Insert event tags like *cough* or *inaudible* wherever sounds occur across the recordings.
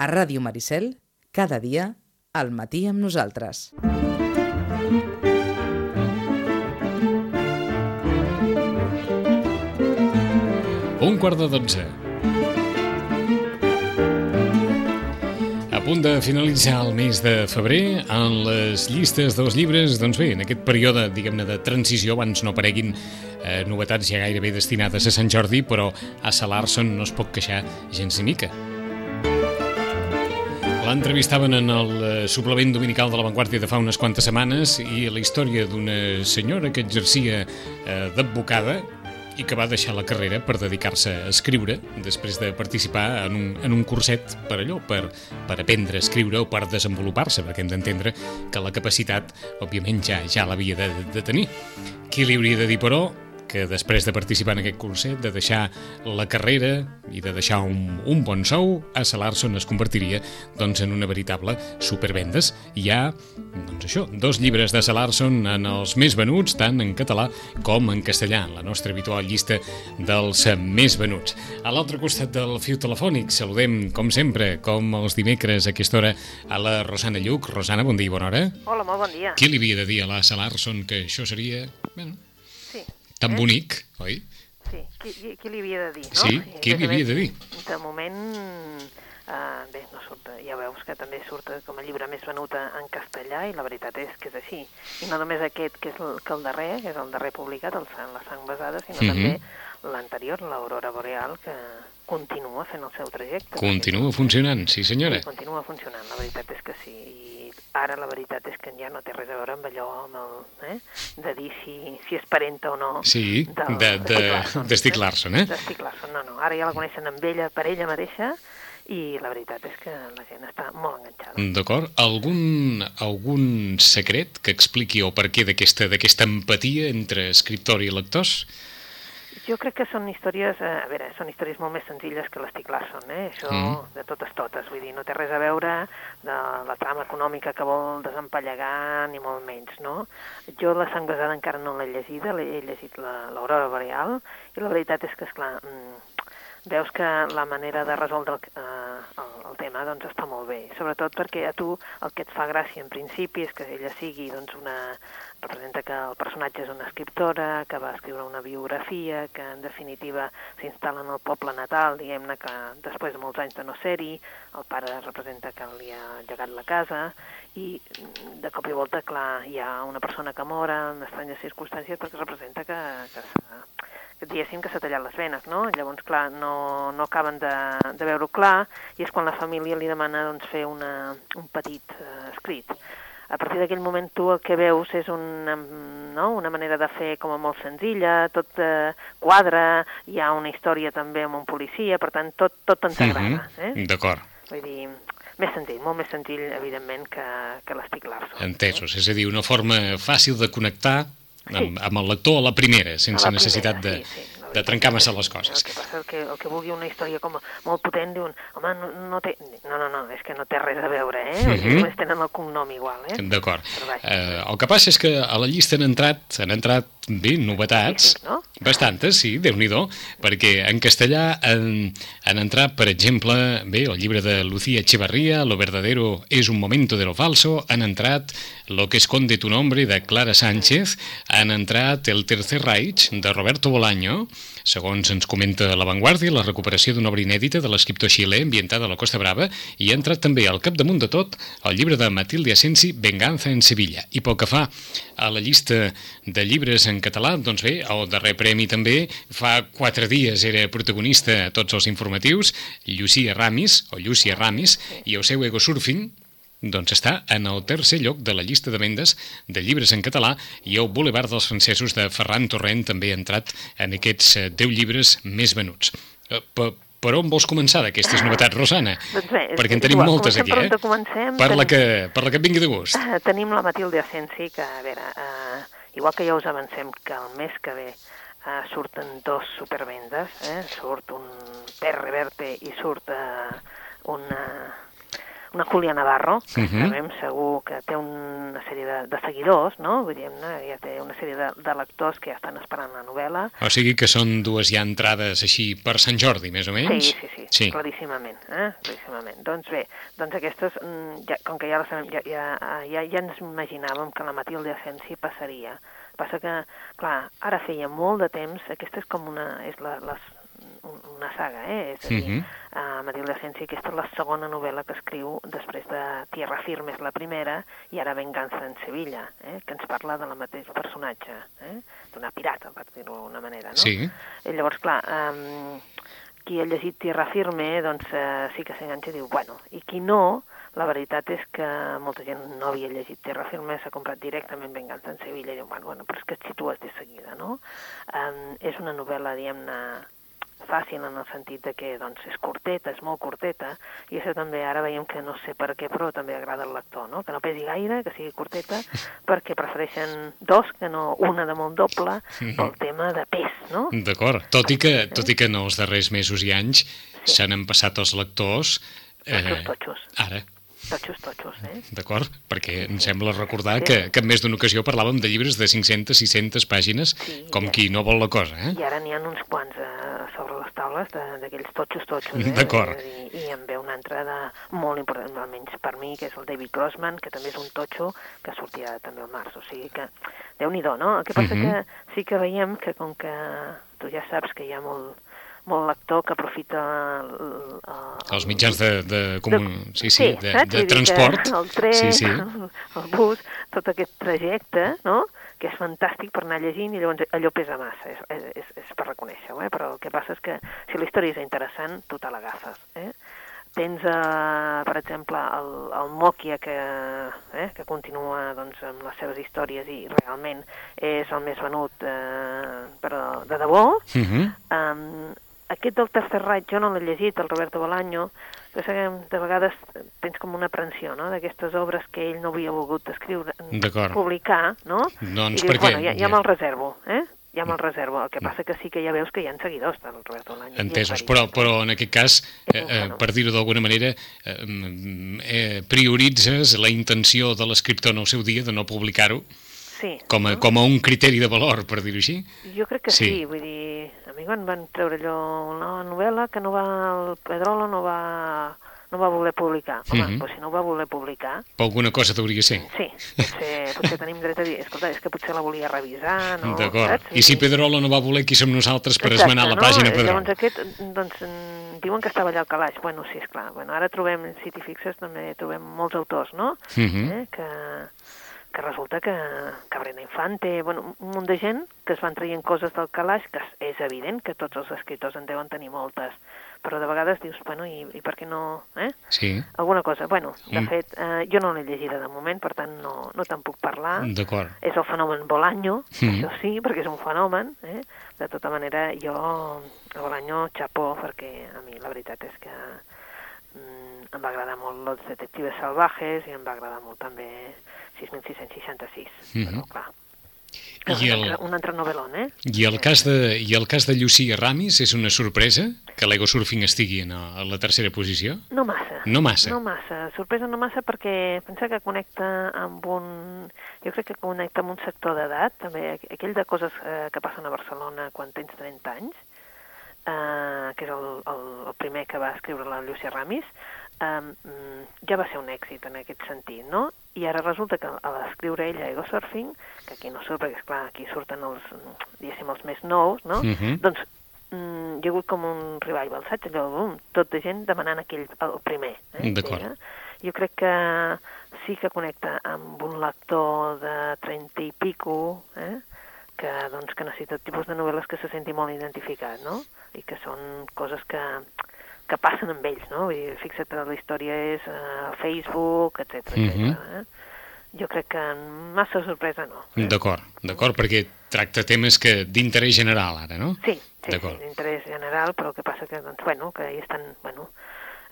A Ràdio Maricel, cada dia, al matí amb nosaltres. Un quart de dotze. A punt de finalitzar el mes de febrer, en les llistes dels llibres, doncs bé, en aquest període, diguem-ne, de transició, abans no apareguin eh, novetats ja gairebé destinades a Sant Jordi, però a Salarson no es pot queixar gens ni mica. L'entrevistaven en el eh, suplement dominical de la Vanguardia de fa unes quantes setmanes i la història d'una senyora que exercia eh, d'advocada i que va deixar la carrera per dedicar-se a escriure després de participar en un, en un curset per allò, per, per aprendre a escriure o per desenvolupar-se, perquè hem d'entendre que la capacitat, òbviament, ja ja l'havia de, de tenir. Qui li hauria de dir, però, que després de participar en aquest curset, de deixar la carrera i de deixar un, un bon sou, a Salarson es convertiria doncs, en una veritable supervendes. Hi ha, doncs això, dos llibres de Salarson en els més venuts, tant en català com en castellà, en la nostra habitual llista dels més venuts. A l'altre costat del fiu telefònic saludem, com sempre, com els dimecres a aquesta hora, a la Rosana Lluc. Rosana, bon dia i bona hora. Hola, molt bon dia. Qui li havia de dir a la Salarson que això seria... Bueno. Tan Eh? bonic, oi? Sí, qui, qui, qui li havia de dir, no? Sí, qui li havia de dir? De moment, uh, bé, no surt, ja veus que també surt com a llibre més venut en castellà i la veritat és que és així. I no només aquest, que és el, que el darrer, que és el darrer publicat, el sang, La sang basada, sinó Mhm. també l'anterior, l'Aurora Boreal, que continua fent el seu trajecte. Continua funcionant, sí senyora. Sí, continua funcionant, la veritat és que sí. I ara la veritat és que ja no té res a veure amb allò, amb el, eh? de dir si, si és parenta o no. Sí, del- de- de- de Stieg Larsson, eh? De Stieg Larsson, no, no. Ara ja la coneixen amb ella, per ella mateixa, i la veritat és que la gent està molt enganxada. D'acord. Algun, algun secret que expliqui o per què d'aquesta empatia entre escriptor i lectors? Jo crec que són històries, eh, a veure, són històries molt més senzilles que l'Estic Larsson, eh? Això Mm. de totes totes, vull dir, no té res a veure de la trama econòmica que vol desempallegar, ni molt menys, no? Jo la sang basada encara no l'he llegida, l'he he llegit la- l'Aurora Boreal, i la veritat és que, esclar, mm, veus que la manera de resoldre el, eh, el, el tema doncs està molt bé, sobretot perquè a tu el que et fa gràcia en principi és que ella sigui doncs, una, representa que el personatge és una escriptora, que va escriure una biografia, que en definitiva s'instal·la en el poble natal, diguem-ne que després de molts anys de no ser-hi, el pare representa que li ha llegat la casa, i de cop i volta, clar, hi ha una persona que mor en estranyes circumstàncies perquè representa que, que s'ha diguéssim que s'ha tallat les venes, no? Llavors, clar, no, no acaben de, de veure-ho clar i és quan la família li demana doncs, fer una, un petit eh, escrit. A partir d'aquell moment tu el que veus és una, no? una manera de fer com a molt senzilla, tot eh, quadra, hi ha una història també amb un policia, per tant, tot, tot ens agrada. eh? Mhm. D'acord. Vull dir, més senzill, molt més senzill, evidentment, que, que l'Estic Larsson. Entesos. És a dir, una forma fàcil de connectar Sí. amb el lector a la primera, sense A la necessitat primera, de, sí, sí, de trencar massa les coses. El que passa és que el que vulgui una història com molt potent diuen, home, no, no té... No, no, no, és que no té res a veure, eh? Mhm. Només tenen el cognom igual, eh? D'acord. Eh, el que passa és que a la llista han entrat, han entrat bé, novetats, no? bastantes, sí, déu nhi perquè en castellà han, han entrat, per exemple, bé, el llibre de Lucía Echevarría, Lo verdadero es un momento de lo falso, han entrat Lo que esconde tu nombre, de Clara Sánchez, han entrat El tercer Reich, de Roberto Bolaño, segons ens comenta La Vanguardia, la recuperació d'una obra inèdita de l'escriptor xilè ambientada a la Costa Brava, i ha entrat també al capdamunt de tot el llibre de Matilde Asensi, Venganza en Sevilla. I pel que fa a la llista de llibres en català, doncs bé, el darrer premi també, fa quatre dies era protagonista a tots els informatius, Llucia Ramis, o Llucia Ramis, i el seu Ego Surfing, doncs està en el tercer lloc de la llista de vendes de llibres en català i el Boulevard dels Francesos de Ferran Torrent també ha entrat en aquests eh, 10 llibres més venuts. Eh, Per, per on vols començar d'aquestes novetats, Rosana? Doncs bé, Perquè en tenim igual, moltes aquí, per eh? on comencem, per, la que, per la que et vingui de gust. Uh, tenim la Matilde Asensi, que, a veure, uh, igual que ja us avancem que el mes que ve uh, surten dos supervendes, eh? surt un Per Reverte i surt uh, una, una Julia Navarro, que uh. -huh. sabem segur que té una sèrie de, de seguidors, no? Vull dir, ja té una sèrie de, de lectors que ja estan esperant la novel·la. O sigui que són dues ja entrades així per Sant Jordi, més o menys? Sí, sí, sí, sí. claríssimament, eh? claríssimament. Doncs bé, doncs aquestes, mm, ja, com que ja, la sabem, ja, ja, ja, ja ens imaginàvem que la Matilde Asensi passaria. Passa que, clar, ara feia molt de temps, aquesta és com una, és la, les, una saga, eh? És a dir, Mhm. uh, Matilde Asensi, aquesta és la segona novel·la que escriu després de Tierra Firme és la primera i ara Venganza en Sevilla, eh? que ens parla de la mateix personatge, eh? d'una pirata, per dir-ho d'alguna manera, no? Sí. I llavors, clar, um, qui ha llegit Tierra Firme, doncs uh, sí que s'enganxa i diu, bueno, i qui no, la veritat és que molta gent no havia llegit Tierra Firme, s'ha comprat directament Venganza en Sevilla i diu, bueno, bueno, però és que et situes de seguida, no? Um, és una novel·la, diguem-ne, fàcil en el sentit de que doncs, és curteta, és molt curteta, i això també ara veiem que no sé per què, però també agrada al lector, no? que no pesi gaire, que sigui curteta, *laughs* perquè prefereixen dos que no una de molt doble, pel tema de pes, no? D'acord. Tot, i que, tot i que en els darrers mesos i anys se n'han passat els lectors... Totxos, totxos. Ara, Totxos, totxos, eh? d'acord? Perquè em sembla recordar Sí. que, que en més d'una ocasió parlàvem de llibres de 500-600 pàgines, Sí, com ja. qui no vol la cosa, eh? I ara n'hi ha uns quants eh, sobre les taules de- d'aquells totxos, totxos, *laughs* eh? D'acord. I, I en ve una altra de molt important, almenys per mi, que és el David Grossman, que també és un totxo que sortirà també al març. O sigui que, déu nhi no? El que passa Mhm. que sí que veiem que com que tu ja saps que hi ha molt, molt lector que aprofita el, el, Els mitjans de, de, comun... sí, sí, de, saps? de que transport. El tren, Sí, sí. el, el bus, tot aquest trajecte, no?, que és fantàstic per anar llegint i llavors allò pesa massa, és, és, és per reconèixer-ho, eh? però el que passa és que si la història és interessant, tu te l'agafes. Eh? Tens, eh, per exemple, el, el Mòquia que, eh, que continua doncs, amb les seves històries i realment és el més venut, eh, però de debò. Mhm. Um, aquest del Tercer Reich jo no l'he llegit, el Roberto Bolaño, però que de vegades tens com una aprensió, no?, d'aquestes obres que ell no havia volgut escriure, D'acord. publicar, no? Doncs I dius, perquè- bueno, ja, ja. ja me'l reservo, eh? Ja me'l reservo. El que passa que sí que ja veus que hi ha seguidors del Roberto Bolaño. i és Entesos, però, però en aquest cas, eh, eh, per dir-ho d'alguna manera, eh, mm, eh, prioritzes la intenció de l'escriptor en el seu dia de no publicar-ho Sí. com a, com a un criteri de valor, per dir-ho així? Jo crec que Sí. sí. vull dir, a mi quan van treure allò una novel·la que no va, el Pedrolo no va, no va voler publicar. Home, Mhm. doncs si no ho va voler publicar, Per alguna cosa t'hauria ser. sí, potser, potser tenim dret a dir, escolta, és que potser la volia revisar, no? D'acord. I si Pedrolo no va voler, qui som nosaltres per Exacte, esmenar la no? pàgina Pedrolo? Llavors aquest, doncs, mm, diuen que estava allà al calaix. Bueno, sí, és clar. Bueno, ara trobem, en City Fixes també trobem molts autors, no? Mhm. eh? que, que resulta que Cabrera Infante, bueno, un munt de gent que es van traient coses del calaix, que és evident que tots els escriptors en deuen tenir moltes, però de vegades dius, bueno, i, i per què no... Eh? Sí, Alguna cosa. Bueno, de Mm. fet, eh, jo no l'he llegida de moment, per tant no, no te'n puc parlar. d'acord. És el fenomen Bolaño, Mm. això sí, perquè és un fenomen. Eh? De tota manera, jo, el Bolaño, xapó, perquè a mi la veritat és que em va agradar molt Los Detectives Salvajes i em va agradar molt també 6666. Mhm. Però, clar, I un, el- altre, un altre novel·lón, eh? I el cas de, i el cas de Llucia Ramis és una sorpresa que l'Ego Surfing estigui en, a la tercera posició? No massa. No massa. No massa. Sorpresa no massa perquè pensa que connecta amb un... Jo crec que connecta amb un sector d'edat, també aqu- aquell de coses eh, que passen a Barcelona quan tens 30 anys, eh, que és el, el, el primer que va escriure la Llucia Ramis, eh, mm, ja va ser un èxit en aquest sentit, no? I ara resulta que a l'escriure ella Ego Surfing, que aquí no surt, perquè esclar, aquí surten els, diguéssim, els més nous, no? Mhm. Doncs mm, hi ha hagut com un revival, saps? Allò, bum, tot de gent demanant aquell, el primer. Eh, D'acord. d'ella. Jo crec que sí que connecta amb un lector de 30 i pico, eh? que, doncs, que necessita tipus de novel·les que se senti molt identificat, no? I que són coses que, que passen amb ells, no? Vull dir, fixa't, la història és uh, Facebook, etc. Mhm. eh? Jo crec que massa sorpresa no. eh? D'acord, d'acord, perquè tracta temes que d'interès general ara, no? Sí, sí, sí d'interès general, però que passa que, doncs, bueno, que hi estan, bueno,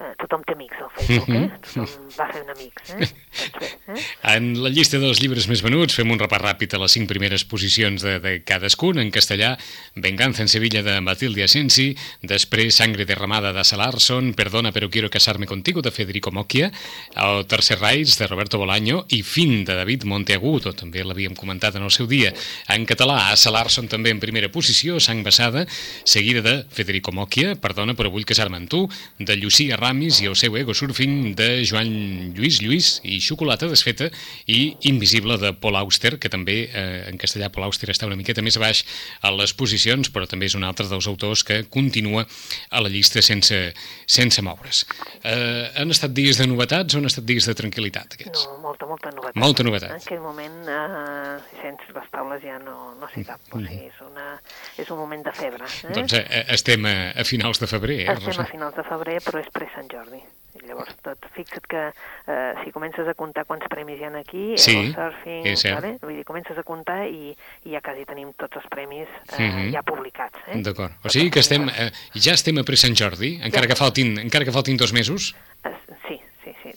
eh, tothom té amics al Facebook, eh? Tothom va fent amics, eh? Doncs bé, eh? *laughs* En la llista dels llibres més venuts fem un repàs ràpid a les cinc primeres posicions de, de cadascun. En castellà, Venganza en Sevilla de Matilde Asensi, després Sangre derramada de Salarson, Perdona pero quiero casarme contigo de Federico Mocchia, el Tercer Raids de Roberto Bolaño i Fin de David Monteagudo, també l'havíem comentat en el seu dia. En català, a Salarson també en primera posició, Sang Bassada, seguida de Federico Mocchia, Perdona però vull casar-me amb tu, de Llucia Ramis i el seu ego surfing de Joan Lluís Lluís i Xocolata desfeta i Invisible de Paul Auster, que també eh, en castellà Paul Auster està una miqueta més baix a les posicions, però també és un altre dels autors que continua a la llista sense, sense moure's. Eh, han estat dies de novetats o han estat dies de tranquil·litat, aquests? No, molta, molta novetat. Molta novetat. En aquell moment, eh, sense les taules ja no, no s'hi cap. O sigui, és, una, és un moment de febre. Eh? Doncs eh, estem a, a finals de febrer, eh, Estem Rosa? a finals de febrer, però és pre-Sant Jordi. I llavors, tot, fixa't que eh, si comences a comptar quants premis hi ha aquí, Sí, el surfing, és cert. vale? vull dir, comences a comptar i, i ja quasi tenim tots els premis eh, Mhm. ja publicats. Eh? D'acord. O sigui que estem, eh, ja estem a pre-Sant Jordi, encara que faltin, encara que faltin dos mesos? Es, sí, sí, sí.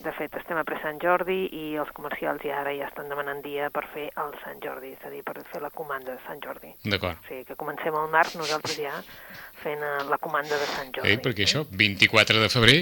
De fet, estem a pre-Sant Jordi i els comercials ja ara ja estan demanant dia per fer el Sant Jordi, és a dir, per fer la comanda de Sant Jordi. D'acord. O sigui, que comencem al març nosaltres ja fent eh, la comanda de Sant Jordi. Eh, perquè això, 24 de febrer,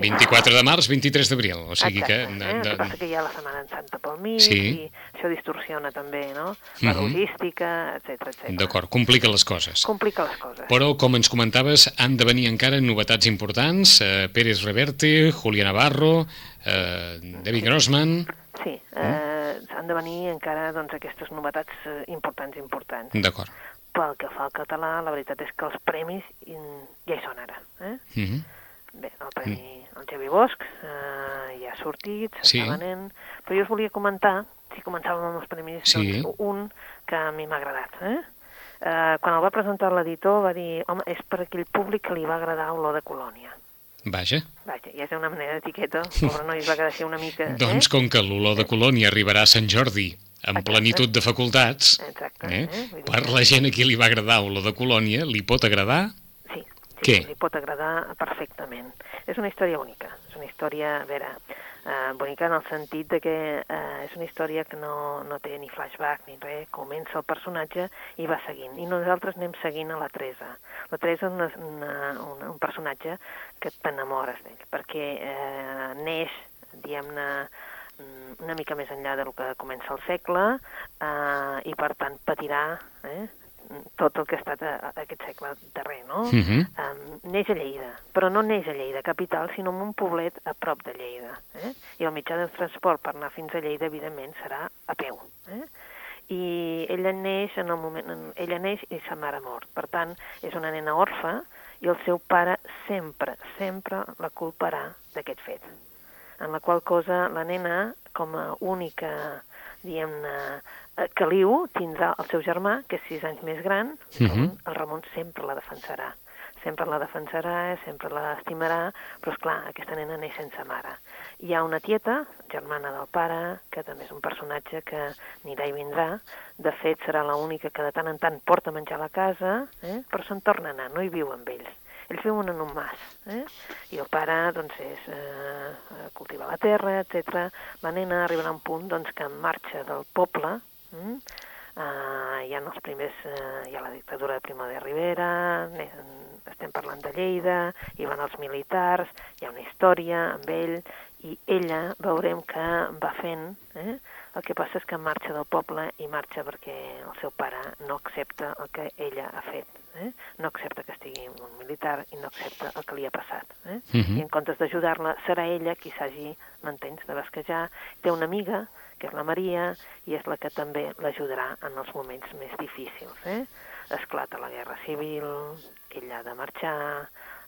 24 de març, 23 d'abril, o sigui que... Exacte, eh? El que passa que hi ha la Setmana en Santa pel mig Sí. i això distorsiona també, no? La Mhm. logística, etc etc. D'acord, complica les coses. Complica les coses. Però, com ens comentaves, han de venir encara novetats importants. Eh, Pérez Reverte, Julián Navarro, eh, David Grossman... Sí, eh, s'han de venir encara doncs, aquestes novetats eh, importants, importants. D'acord. Pel que fa al català, la veritat és que els premis mm, ja hi són ara. Eh? Mm -hmm. Bé, el premi, el Xavi Bosch, eh, ja ha sortit, s'està Sí. venent, però jo us volia comentar, si començàvem amb els premis, Sí. doncs, un que a mi m'ha agradat. Eh? Eh, quan el va presentar l'editor va dir, home, és per aquell públic que li va agradar olor de colònia. Vaja. Vaja, ja és una manera d'etiqueta, pobre noi es va quedar així una mica... *laughs* Doncs eh? com que l'olor de colònia arribarà a Sant Jordi amb Exacte. plenitud de facultats, Exacte, eh? eh? Per la gent a qui li va agradar olor de colònia, li pot agradar? Sí, Què? li pot agradar perfectament. És una història única, és una història, a veure, eh, bonica en el sentit de que eh, és una història que no, no té ni flashback ni res, comença el personatge i va seguint. I nosaltres anem seguint a la Teresa. La Teresa és una, una, una, un personatge que t'enamores d'ell, perquè eh, neix, diguem-ne, mm, una mica més enllà del que comença el segle eh, i per tant patirà eh, tot el que ha estat a, a aquest segle darrer, no? Mhm. um, neix a Lleida, però no neix a Lleida capital, sinó en un poblet a prop de Lleida. Eh? I el mitjà de transport per anar fins a Lleida, evidentment, serà a peu. Eh? I ella neix en el moment... En, ella neix i sa mare mort. Per tant, és una nena orfa i el seu pare sempre, sempre la culparà d'aquest fet. En la qual cosa la nena, com a única, diguem-ne, caliu, tindrà el seu germà, que és sis anys més gran, Mhm. el Ramon sempre la defensarà. Sempre la defensarà, sempre l'estimarà, però, és clar aquesta nena neix sense mare. Hi ha una tieta, germana del pare, que també és un personatge que anirà i vindrà. De fet, serà l'única que de tant en tant porta menjar a la casa, eh? però se'n torna a anar, no hi viu amb ells. Ells viuen en un mas, eh? i el pare doncs, és eh, cultivar la terra, etc. La nena arribarà a un punt doncs, que en marxa del poble, mm? Uh, hi ha els primers, uh, hi ha la dictadura de Primo de Rivera, estem parlant de Lleida, hi van els militars, hi ha una història amb ell, i ella veurem que va fent, eh? el que passa és que marxa del poble i marxa perquè el seu pare no accepta el que ella ha fet, eh? no accepta que estigui un militar i no accepta el que li ha passat. Eh? Mhm. I en comptes d'ajudar-la, serà ella qui s'hagi, m'entens, de basquejar. Té una amiga, que és la Maria, i és la que també l'ajudarà en els moments més difícils. Eh? Esclata la guerra civil, ella ha de marxar,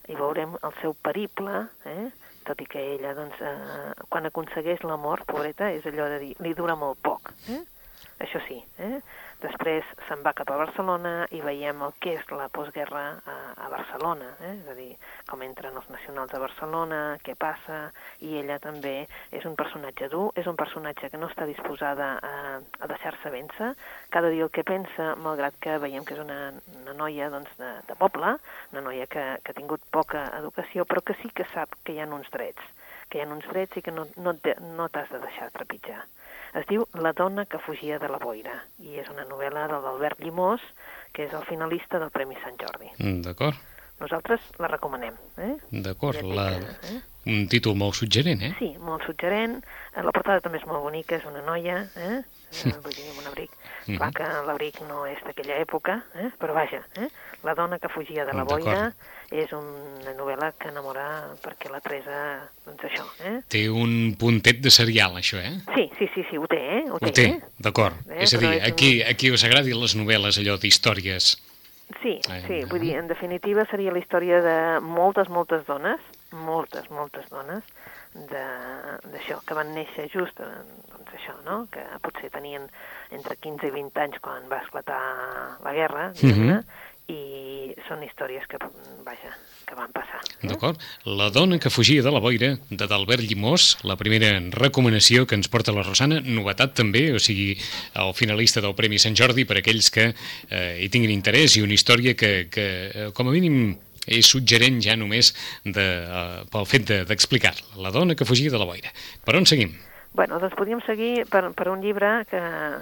i veurem el seu periple, eh? tot i que ella, doncs, eh, quan aconsegueix l'amor, pobreta, és allò de dir, li dura molt poc. Eh? Això sí. Eh? Després se'n va cap a Barcelona i veiem el que és la postguerra a, a Barcelona, eh? és a dir, com entren els nacionals a Barcelona, què passa, i ella també és un personatge dur, és un personatge que no està disposada a, a deixar-se vèncer, cada dia el que pensa, malgrat que veiem que és una, una noia doncs, de, de poble, una noia que, que ha tingut poca educació, però que sí que sap que hi ha uns drets, que hi ha uns drets i que no, no, no t'has de deixar trepitjar. Es diu La dona que fugia de la boira i és una novel·la de l'Albert Llimós, que és el finalista del Premi Sant Jordi. Mm, D'acord, Nosaltres la recomanem. Eh? d'acord. Ja La... eh? Un títol molt suggerent, eh? Sí, molt suggerent. Eh, La portada també és molt bonica, és una noia, eh? eh vull dir, amb un abric. Mhm. Clar que l'abric no és d'aquella època, eh? però vaja, eh? La dona que fugia de la boira és una novel·la que enamora perquè la Teresa, doncs això, eh? Té un puntet de serial, això, eh? Sí, sí, sí, sí, ho té, eh? Ho, Ho té, eh? d'acord. Eh, És a dir, és aquí, aquí us agradin les novel·les, allò d'històries. Sí, sí, vull dir, en definitiva seria la història de moltes, moltes dones, moltes, moltes dones, de- d'això, que van néixer just, eh, doncs això, no?, que potser tenien entre 15 i 20 anys quan va esclatar la guerra, diguem-ne, Mhm. i són històries que, vaja, que van passar. eh? D'acord? La dona que fugia de la boira, de d'Albert Llimós, la primera recomanació que ens porta la Rosana, novetat també, o sigui, el finalista del Premi Sant Jordi per aquells que eh, hi tinguin interès i una història que, que eh, com a mínim, és suggerent ja només de, eh, pel fet de- d'explicar-la. la dona que fugia de la boira. Per on seguim? Bueno, doncs podríem seguir per, per un llibre que,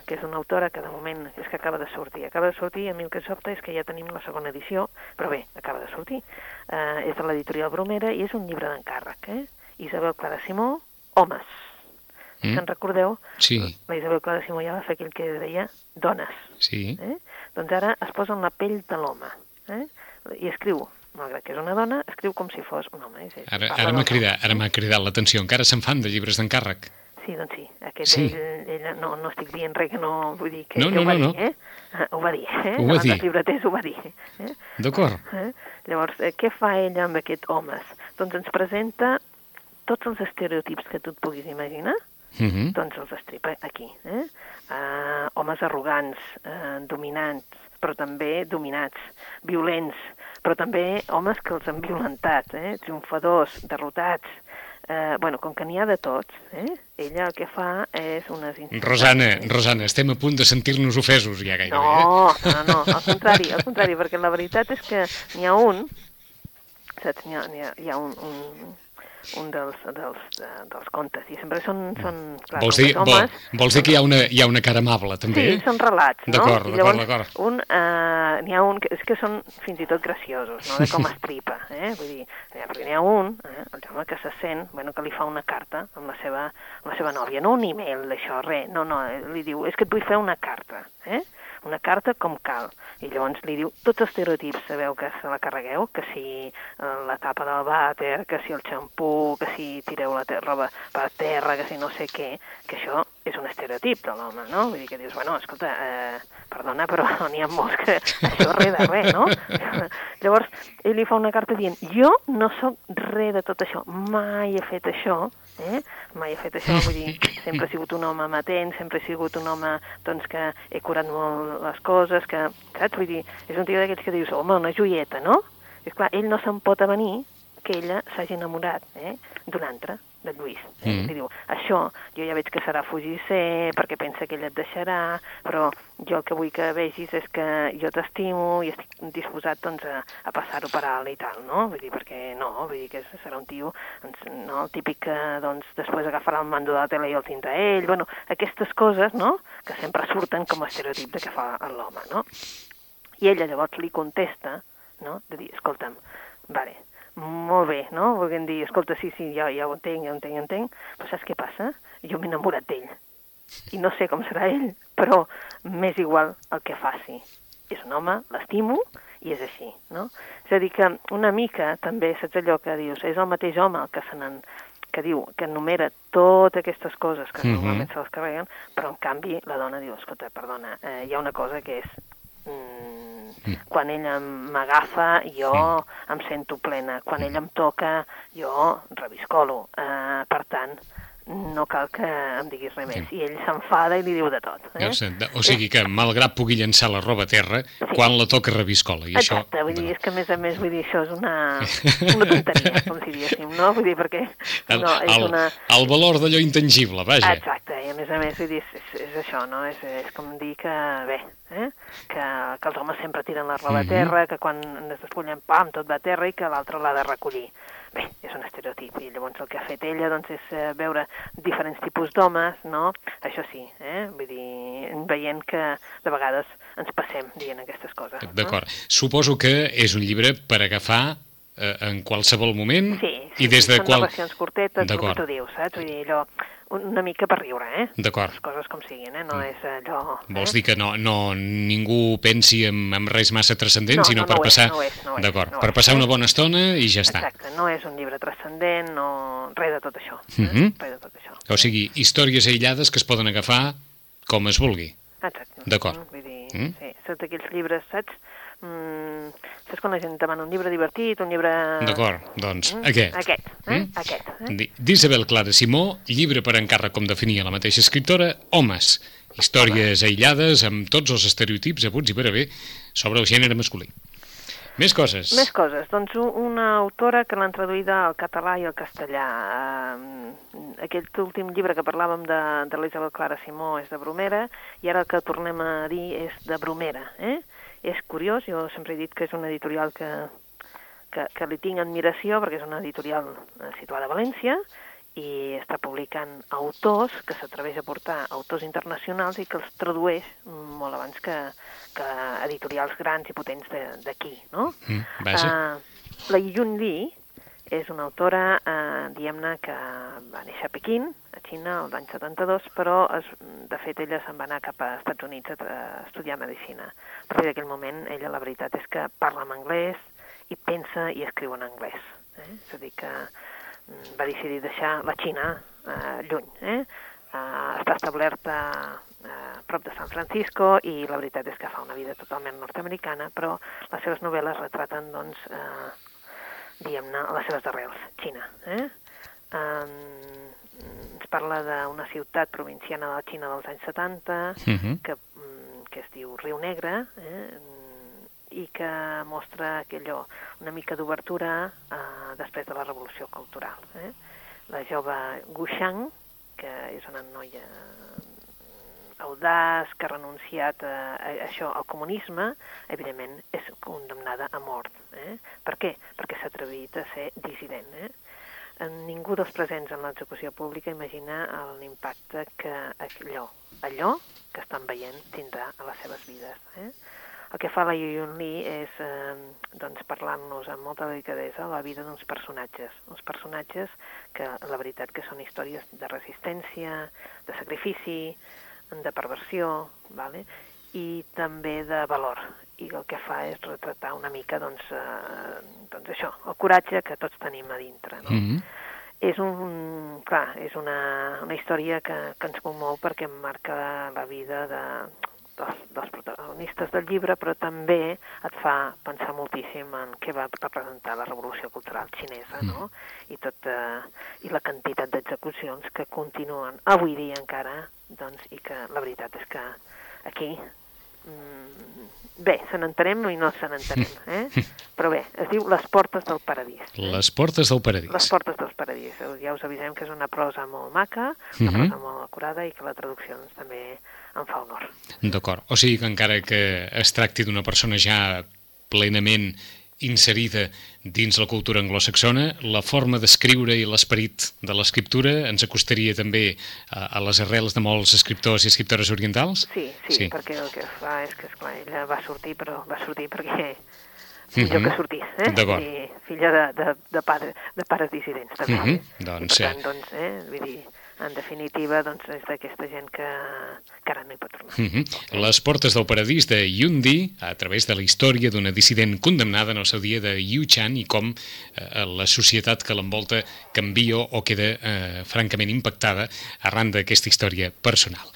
que és una autora que de moment és que acaba de sortir. Acaba de sortir a mi el que sobta és que ja tenim la segona edició, però bé, acaba de sortir. Uh, és de l'editorial Bromera i és un llibre d'encàrrec. Eh? Isabel Clara Simó, Homes. Mm. Mm? Si en recordeu, Sí, la Isabel Clara Simó ja va fer aquell que deia dones. sí. Eh? Doncs ara es posa en la pell de l'home. Eh? I escriu, malgrat que és una dona, escriu com si fos un home. És, és, Ara, ara m'ha cridat, ara m'ha cridat l'atenció. Encara se'n fan de llibres d'encàrrec. Sí, doncs sí. Aquest Sí. Ell, ell no, no estic dient res que no vull dir que, No, que no, ho va no, dir, no. eh? Ah, Ho va dir, eh? Ho va Davant dir. dels llibreters ho va dir. Eh? D'acord. Eh? Llavors, eh, què fa ella amb aquest homes? Doncs ens presenta tots els estereotips que tu et puguis imaginar, Uh -huh. doncs els estripa aquí. Eh? Uh, homes arrogants, uh, dominants, però també dominats, violents, però també homes que els han violentat, eh? triomfadors, derrotats, eh, bueno, com que n'hi ha de tots, eh? ella el que fa és unes... Rosana, Rosana, estem a punt de sentir-nos ofesos ja gairebé. No, no, no, al contrari, al contrari, perquè la veritat és que n'hi ha un, saps, n'hi ha, ha, hi ha un, un, un dels, dels, de, dels contes, i sempre són, són clar, Vols dir, que vol, homes, vols dir que hi ha una, hi ha una cara amable, també? Sí, són relats, no? D'acord, d'acord, d'acord. Un, uh, n'hi ha un que, és que són fins i tot graciosos, no?, de com es tripa, eh? Vull dir, eh, perquè n'hi ha un, eh, el home que se sent, bueno, que li fa una carta amb la seva, amb la seva nòvia, no un e-mail d'això, res, no, no, eh, li diu, és que et vull fer una carta, eh? Una carta com cal. I llavors li diu tots els estereotips, sabeu que se la carregueu, que si eh, la tapa del vàter, que si el xampú, que si tireu la roba per terra, que si no sé què, que això és un estereotip de l'home, no? Vull dir que dius, bueno, escolta, eh, perdona, però *laughs* n'hi ha molts que *laughs* això res de res, no? *laughs* Llavors, ell li fa una carta dient, jo no sóc res de tot això, mai he fet això, eh? mai he fet això, vull dir, sempre he sigut un home amatent, sempre he sigut un home doncs, que he curat molt les coses, que, saps? Vull dir, és un tio d'aquests que dius, home, una joieta, no? I clar, ell no se'n pot avenir que ella s'hagi enamorat eh, d'un altre, de Lluís. Eh? Mm. Li diu, això jo ja veig que serà fugisser perquè pensa que ell et deixarà, però jo el que vull que vegis és que jo t'estimo i estic disposat doncs, a, a passar-ho per alt i tal, no? Vull dir, perquè no, vull dir que serà un tio doncs, no, el típic que doncs, després agafarà el mando de la tele i el tindrà ell, bueno, aquestes coses, no?, que sempre surten com a estereotip de que fa l'home, no? I ella llavors li contesta, no?, de dir, escolta'm, vale, molt bé, no? Volguem dir, escolta, sí, sí, ja, ja ho entenc, ja ho entenc, ja ho entenc, però saps què passa? Jo m'he enamorat d'ell. I no sé com serà ell, però m'és igual el que faci. És un home, l'estimo, i és així, no? És a dir, que una mica també, saps allò que dius, és el mateix home el que se n'en que diu, que enumera totes aquestes coses que Mhm. normalment se les carreguen, però en canvi la dona diu, escolta, perdona, eh, hi ha una cosa que és mm, mm. Quan ell m'agafa, jo mm. em sento plena. Quan ell em toca, jo reviscolo. Uh, per tant, no cal que em diguis res més. Sí. I ell s'enfada i li diu de tot. Eh? Ja sé, o sigui que, malgrat pugui llençar la roba a terra, sí. quan la toca reviscola. I Exacte, això... vull dir, és que a més a més, vull dir, això és una, una tonteria, com si diguéssim, no? Vull dir, perquè... No, és el, una... el valor d'allò intangible, vaja. Exacte, i a més a més, vull dir, és, és, és això, no? És, és com dir que, bé, eh? que, que els homes sempre tiren la roba mm -hmm. a mhm. terra, que quan es despullen, pam, tot va a terra i que l'altre l'ha de recollir bé, és un estereotip, i llavors el que ha fet ella doncs, és eh, veure diferents tipus d'homes, no? Això sí, eh? vull dir, veient que de vegades ens passem dient aquestes coses. D'acord. No? Suposo que és un llibre per agafar eh, en qualsevol moment sí, sí, i des sí, de són qual... narracions curtetes, com tu dius, saps? Vull dir, allò, una mica per riure, eh? D'acord. Les coses com siguin, eh? No mm. és allò... Eh? Vols dir que no, no ningú pensi en, en res massa transcendent, no, sinó no, per no passar... És, no és, no D'acord, no per passar una bona estona i ja està. Exacte, no és un llibre transcendent, no... res de tot això. Eh? Mm -hmm. Res de tot això. O sigui, històries aïllades que es poden agafar com es vulgui. Exacte. D'acord. Vull dir, mm? sí, són d'aquells llibres, saps? Mm, saps quan la gent demana un llibre divertit, un llibre... D'acord, doncs mm? aquest. Aquest, eh? Mm? Aquest. Eh? D'Isabel Clara Simó, llibre per encàrrec, com definia la mateixa escriptora, Homes, històries Home. aïllades amb tots els estereotips abuts i per haver sobre el gènere masculí. Més coses. Més coses. Doncs una autora que l'han traduïda al català i al castellà. Uh, aquest últim llibre que parlàvem de, de l'Isabel Clara Simó és de Bromera i ara el que tornem a dir és de Bromera. Eh? És curiós, jo sempre he dit que és una editorial que, que, que li tinc admiració perquè és una editorial eh, situada a València i està publicant autors que s'atreveix a portar autors internacionals i que els tradueix molt abans que, que editorials grans i potents d'aquí, no? Mm, vaja. Uh, la Yun Li és una autora, eh, diguem-ne, que va néixer a Pequín, a Xina, l'any 72, però es, de fet ella se'n va anar cap a Estats Units a, a estudiar Medicina. A partir d'aquell moment, ella la veritat és que parla en anglès i pensa i escriu en anglès. Eh? És a dir, que mm, va decidir deixar la Xina eh, lluny. Eh? Uh, està establerta a prop de San Francisco i la veritat és que fa una vida totalment nord-americana, però les seves novel·les retraten doncs, uh, diguem-ne, les seves arrels, Xina. Eh? Um, ens parla d'una ciutat provinciana de la Xina dels anys 70, uh -huh. que, que es diu Riu Negre, eh? i que mostra aquello, una mica d'obertura eh, després de la revolució cultural. Eh? La jove Gu Shang, que és una noia audaç, que ha renunciat a, a això, al comunisme, evidentment és condemnada a mort. Eh? Per què? Perquè s'ha atrevit a ser dissident. Eh? Ningú dels presents en l'execució pública imagina l'impacte que allò, allò que estan veient tindrà a les seves vides. Eh? El que fa la Yuyun Li és eh, doncs, parlar-nos amb molta delicadesa la vida d'uns personatges, uns personatges que la veritat que són històries de resistència, de sacrifici, de perversió, vale? i també de valor. I el que fa és retratar una mica, doncs, eh, doncs això, el coratge que tots tenim a dintre. No? Mm -hmm. És un, clar, és una, una història que, que ens commou perquè marca la vida de, dels, dels protagonistes del llibre, però també et fa pensar moltíssim en què va representar la revolució cultural xinesa, no? Mm. I, tot, eh, I la quantitat d'execucions que continuen avui dia encara doncs, i que la veritat és que aquí mm, bé, se n'entenem i no se n'entenem, *laughs* eh? però bé, es diu Les portes del paradís. Eh? Les portes del paradís. Les portes del paradís. Ja us avisem que és una prosa molt maca, una uh -huh. prosa molt acurada i que la traducció doncs, també em fa honor. D'acord. O sigui que encara que es tracti d'una persona ja plenament inserida dins la cultura anglosaxona, la forma d'escriure i l'esperit de l'escriptura ens acostaria també a, a les arrels de molts escriptors i escriptores orientals? Sí, sí, sí, perquè el que fa és que, esclar, ella va sortir, però va sortir perquè millor mm -hmm. que sortís, eh? D'acord. filla de, de, de, padre, de pares dissidents, també. Mm -hmm. eh? Doncs, I per tant, doncs, eh, vull dir, en definitiva, doncs, és d'aquesta gent que, que ara no hi pot tornar. Mm -hmm. Les portes del paradís de Yundi, a través de la història d'una dissident condemnada en el seu dia de Yu Chan i com eh, la societat que l'envolta canvia o queda eh, francament impactada arran d'aquesta història personal.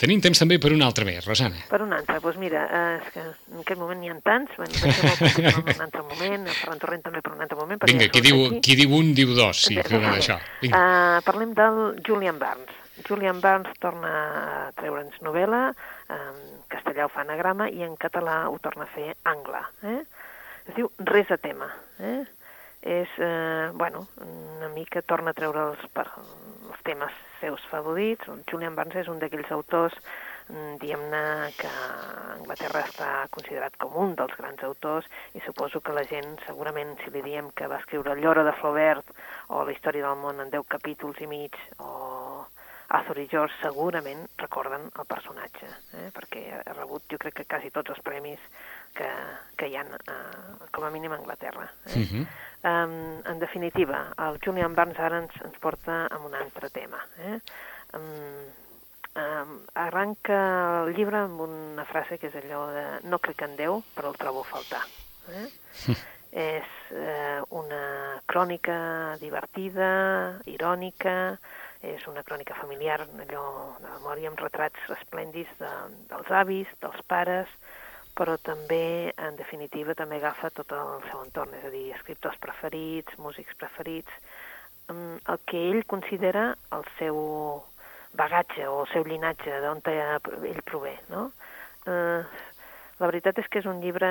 Tenim temps també per un altre més, Rosana. Per un altre, doncs mira, eh, és que en aquest moment n'hi ha tants, bueno, per un altre moment, el Ferran Torrent també per un altre moment. Vinga, ja qui diu, aquí. qui diu un, diu dos, sí, fem això. Vinga. Uh, parlem del Julian Barnes. Julian Barnes torna a treure'ns novel·la, en castellà ho fa anagrama i en català ho torna a fer angle. Eh? Es diu Res a tema. Eh? És, eh, bueno, una mica torna a treure els, per, els temes seus favorits. El Julian Barnes és un d'aquells autors mm, diguem-ne que Anglaterra està considerat com un dels grans autors i suposo que la gent, segurament, si li diem que va escriure lloro de Flaubert o La història del món en 10 capítols i mig o Arthur i George segurament recorden el personatge, eh? perquè ha rebut jo crec que quasi tots els premis que, que hi ha, eh, com a mínim a Anglaterra. Eh? Mhm. Um, en definitiva, el Julian Barnes ara ens, ens porta a un altre tema. Eh? Um, um, arranca el llibre amb una frase que és allò de no crec en Déu, però el trobo a faltar. Eh? és eh, una crònica divertida, irònica, és una crònica familiar, allò de memòria amb retrats esplèndids de, dels avis, dels pares, però també, en definitiva, també agafa tot el seu entorn, és a dir, escriptors preferits, músics preferits, mm, el que ell considera el seu bagatge o el seu llinatge, d'on ell prové, no? Eh, la veritat és que és un llibre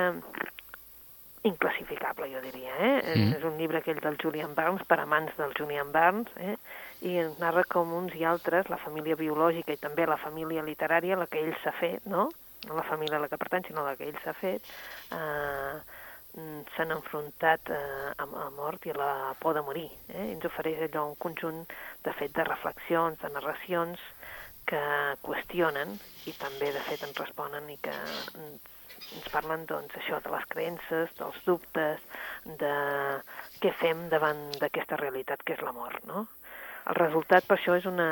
inclassificable, jo diria, eh? Mm. Mm. És un llibre aquell del Julian Barnes, per amants del Julian Barnes, eh? i ens narra com uns i altres, la família biològica i també la família literària, la que ell s'ha fet, no? No la família a la que pertany, sinó la que ell s'ha fet, eh, mm, s'han enfrontat eh, amb la mort i a la por de morir. Eh? I ens ofereix allò un conjunt de fet de reflexions, de narracions que qüestionen i també de fet ens responen i que ens parlen doncs això de les creences, dels dubtes, de què fem davant d'aquesta realitat que és la mort, no? El resultat per això és una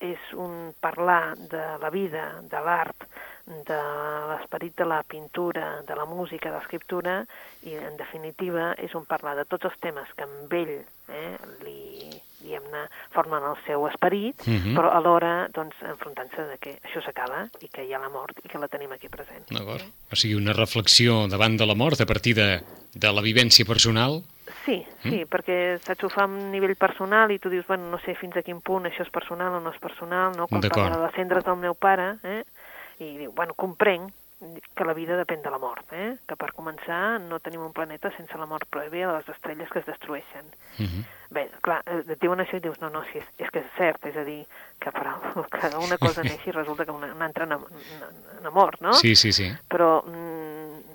és un parlar de la vida, de l'art, de l'esperit de la pintura, de la música, de l'escriptura, i en definitiva és un parlar de tots els temes que amb ell eh, li, diguem-ne, formen el seu esperit, Mhm. però alhora doncs, enfrontant-se de que això s'acaba i que hi ha la mort i que la tenim aquí present. D'acord. O sigui, una reflexió davant de la mort a partir de, de la vivència personal. Sí, sí, perquè saps, ho fa a un nivell personal i tu dius, bueno, no sé fins a quin punt això és personal o no és personal, no? Quan parla de cendres del meu pare, eh? i diu, bueno, comprenc que la vida depèn de la mort, eh? que per començar no tenim un planeta sense la mort prèvia de les estrelles que es destrueixen. Uh -huh. Bé, clar, et diuen això i dius, no, no, sí, és, és que és cert, és a dir, que, per, *laughs* que una cosa neixi i resulta que una, una altra n'ha mort, no? Sí, sí, sí. però mm,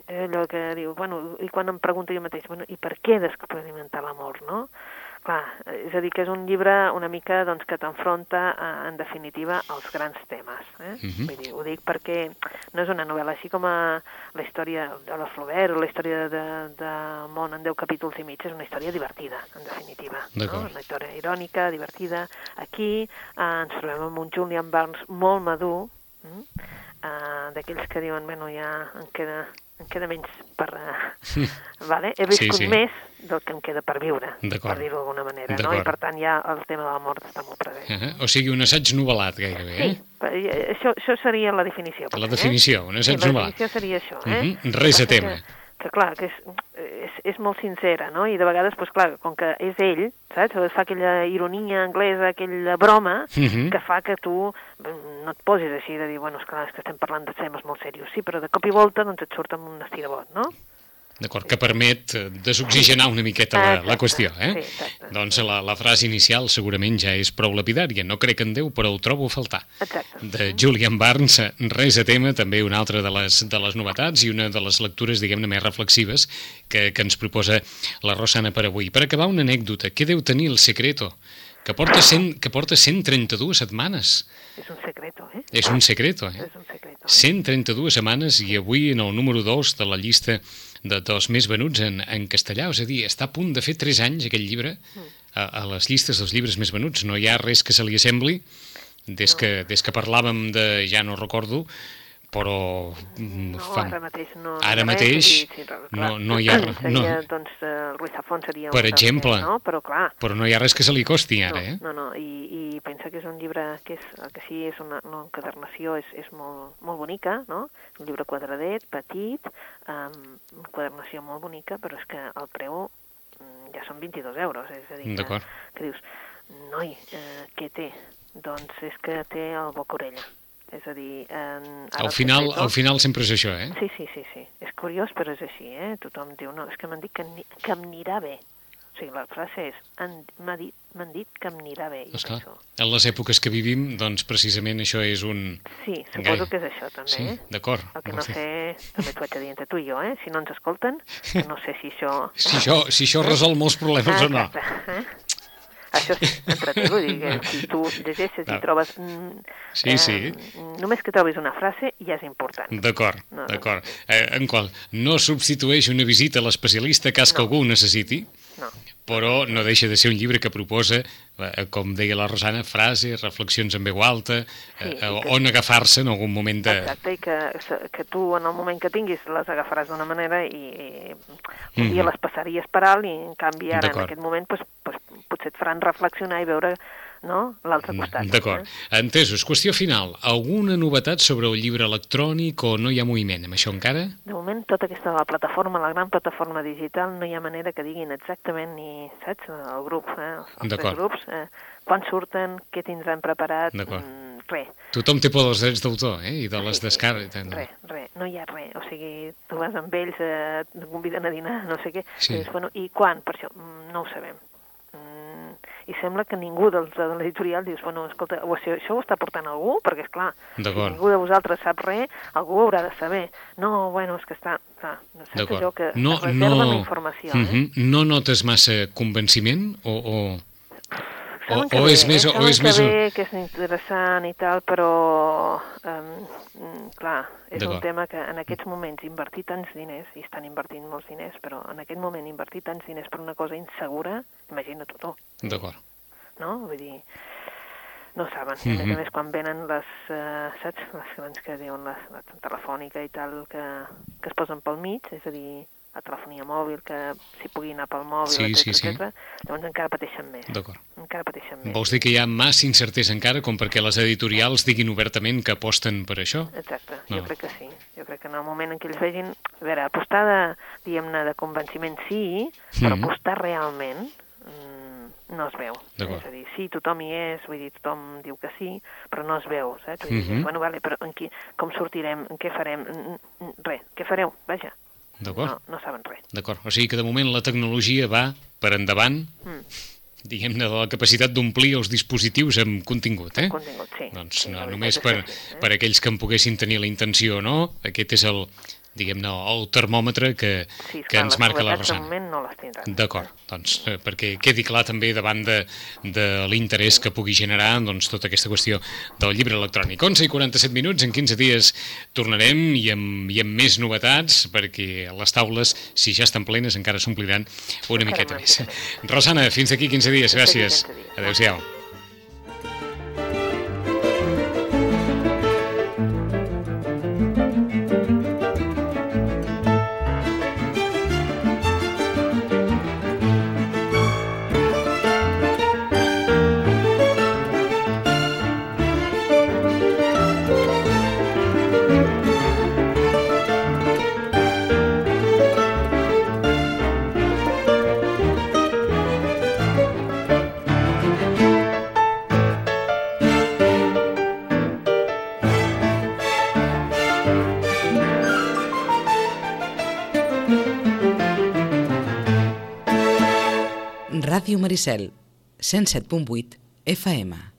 allò que diu, bueno, i quan em pregunto jo mateix, bueno, i per què d'experimentar la mort, no? Clar, és a dir, que és un llibre una mica doncs, que t'enfronta, eh, en definitiva, als grans temes. Eh? Mhm. Vull dir, ho dic perquè no és una novel·la així com a la història de la Flaubert o la història de, de Món en 10 capítols i mig, és una història divertida, en definitiva. No? Una història irònica, divertida. Aquí eh, ens trobem amb un Julian Barnes molt madur, mm? eh, d'aquells que diuen, bueno, ja em queda, em queda menys per... Eh, vale? He Sí, viscut sí. més del que em queda per viure, per dir-ho d'alguna manera, no? I per tant ja el tema de la mort està molt present. Uh -huh. O sigui, un assaig novel·lat, gairebé, Sí, eh? eh, això, això seria la definició. La potser, definició, un eh? assaig sí, la novel·lat. definició seria això, eh? Mhm, res a tema. Que, que clar, que és, és, és molt sincera, no? I de vegades, doncs clar, com que és ell, saps? Fa aquella ironia anglesa, aquella broma, Mhm. que fa que tu mm, no et posis així de dir, bueno, esclar, és que estem parlant de temes molt serios. Sí, però de cop i volta doncs et surt amb un estirabot, no? D'acord, que permet eh, desoxigenar una miqueta la, la qüestió, eh? sí. Doncs la, la frase inicial segurament ja és prou lapidària. No crec en Déu, però ho trobo a faltar. Exacte. De Julian Barnes, res a tema, també una altra de les, de les novetats i una de les lectures, diguem-ne, més reflexives que, que ens proposa la Rosana per avui. Per acabar, una anècdota. Què deu tenir el Secreto? Que porta, 100, que porta 132 setmanes. És un secreto, eh? És un secreto, eh? És un secreto. Eh? 132 setmanes i avui en el número 2 de la llista de, dels més venuts en, en castellà, és a dir, està a punt de fer 3 anys aquest llibre a, a les llistes dels llibres més venuts. No hi ha res que se li assembli des que, des que parlàvem de, ja no recordo, però... mm, No, fa- ara mateix no. Ara res, mateix sí, sí, clar, no- no hi ha *clears throat* res, Seria, no. doncs, eh, el Ruiz Zafón seria Per exemple. que, no? Però clar, Però no hi ha res que se li costi ara, eh? no, no, no, i, i pensa que és un llibre que és, que sí és una, una enquadernació és, és molt, molt bonica, no? Un llibre quadradet, petit, amb enquadernació molt bonica, però és que el preu mm, ja són 22 euros, és a dir, que, que dius, noi, eh, què té? Doncs és que té el boca-orella. És a dir, ara Al final, secretos- al final sempre és això, eh? Sí, sí, sí, sí. És curiós, però és així, eh? Tothom diu, no, és que m'han dit que, ni- que em anirà bé. O sigui, la frase és, "En- m'ha dit, m'han dit que em anirà bé. Esclar, penso, en les èpoques que vivim, doncs precisament això és un... sí, suposo Gai. que és això, també, Sí, eh? d'acord. El que no sé, també t'ho haig de dir entre tu i jo, eh? Si no ens escolten, *laughs* no sé si això... Si això, si això resol molts problemes o no. Ah, exacte, eh? Això sí, entre tu, vull dir que si tu llegeixes No. i trobes... mm, Sí, sí. Només que trobis una frase ja és important. D'acord, No, d'acord. Eh, en qual no substitueix una visita a l'especialista cas que No. algú ho necessiti, No, però no deixa de ser un llibre que proposa, eh, com deia la Rosana, frases, reflexions en veu alta, Sí, eh, que- on agafar-se en algun moment de... Exacte, i que, que tu en el moment que tinguis les agafaràs d'una manera i, i un dia Mhm. les passaries per alt i en canvi ara en aquest moment pues, pues, potser et faran reflexionar i veure no, l'altre costat. D'acord. Eh? Entesos. Qüestió final. Alguna novetat sobre el llibre electrònic o no hi ha moviment amb això encara? De moment, tota aquesta la plataforma, la gran plataforma digital, no hi ha manera que diguin exactament ni, saps, el grup, eh, els, tres grups, eh, quan surten, què tindran preparat, mm, res. Tothom té por dels drets d'autor, eh? I de les descàrregues. Res, res, no hi ha res. O sigui, tu vas amb ells, eh, et conviden a dinar, no sé què, Sí. i dius, bueno, i quan? Per això, mm, no ho sabem. I sembla que ningú dels de l'editorial dius, bueno, escolta, o si això ho està portant algú, perquè, és clar, si ningú de vosaltres sap res, algú ho haurà de saber. No, bueno, és que està... Clar, saps allò D'acord. que No, es reserven no, la informació, eh? Mhm. no notes massa convenciment o... o... O- que o bé, és més- eh? o és que més bé, que és interessant i tal, però, um, clar, és un tema que en aquests moments invertir tants diners, i estan invertint molts diners, però en aquest moment invertir tants diners per una cosa insegura, imagina't tu, D'acord. no? Vull dir, no saben. I a més Mhm. a més, quan venen les, uh, saps, les grans que diuen la, la telefònica i tal, que, que es posen pel mig, és a dir, la telefonia mòbil, que s'hi pugui anar pel mòbil, Sí, etc, sí, sí. etc, llavors encara pateixen més. D'acord. Encara pateixen més. Vols dir que hi ha massa incertesa encara com perquè les editorials diguin obertament que aposten per això? Exacte, No. jo crec que sí. Jo crec que en el moment en què ells vegin... A veure, apostar de, diguem-ne, de convenciment sí, però Mhm. apostar realment mm, no es veu. És a dir, sí, tothom hi és, vull dir, tothom diu que sí, però no es veu, saps? Vull dir, Mhm. bueno, vale, però en qui, com sortirem, en què farem? Mm, mm, Res, què fareu? Vaja, D'acord. no, no saben res. D'acord. O sigui que de moment la tecnologia va per endavant, Mm. diguem-ne, de la capacitat d'omplir els dispositius amb contingut, eh? Contingut, sí. Doncs Sí, no, només és per, sí, eh? per aquells que en poguessin tenir la intenció no, aquest és el, diguem-ne, el termòmetre que, Sí, que ens marca la Rosana. moment no les tindran. D'acord, doncs eh, perquè quedi clar també davant de, de l'interès que pugui generar doncs, tota aquesta qüestió del llibre electrònic. 11 i 47 minuts, en 15 dies tornarem i amb, i amb més novetats perquè les taules, si ja estan plenes, encara s'ompliran una Encara miqueta una més. miqueta més. Rosana, fins aquí 15 dies, gràcies. 15 dies. Adéu-siau. Ràdio Maricel, 107.8 FM.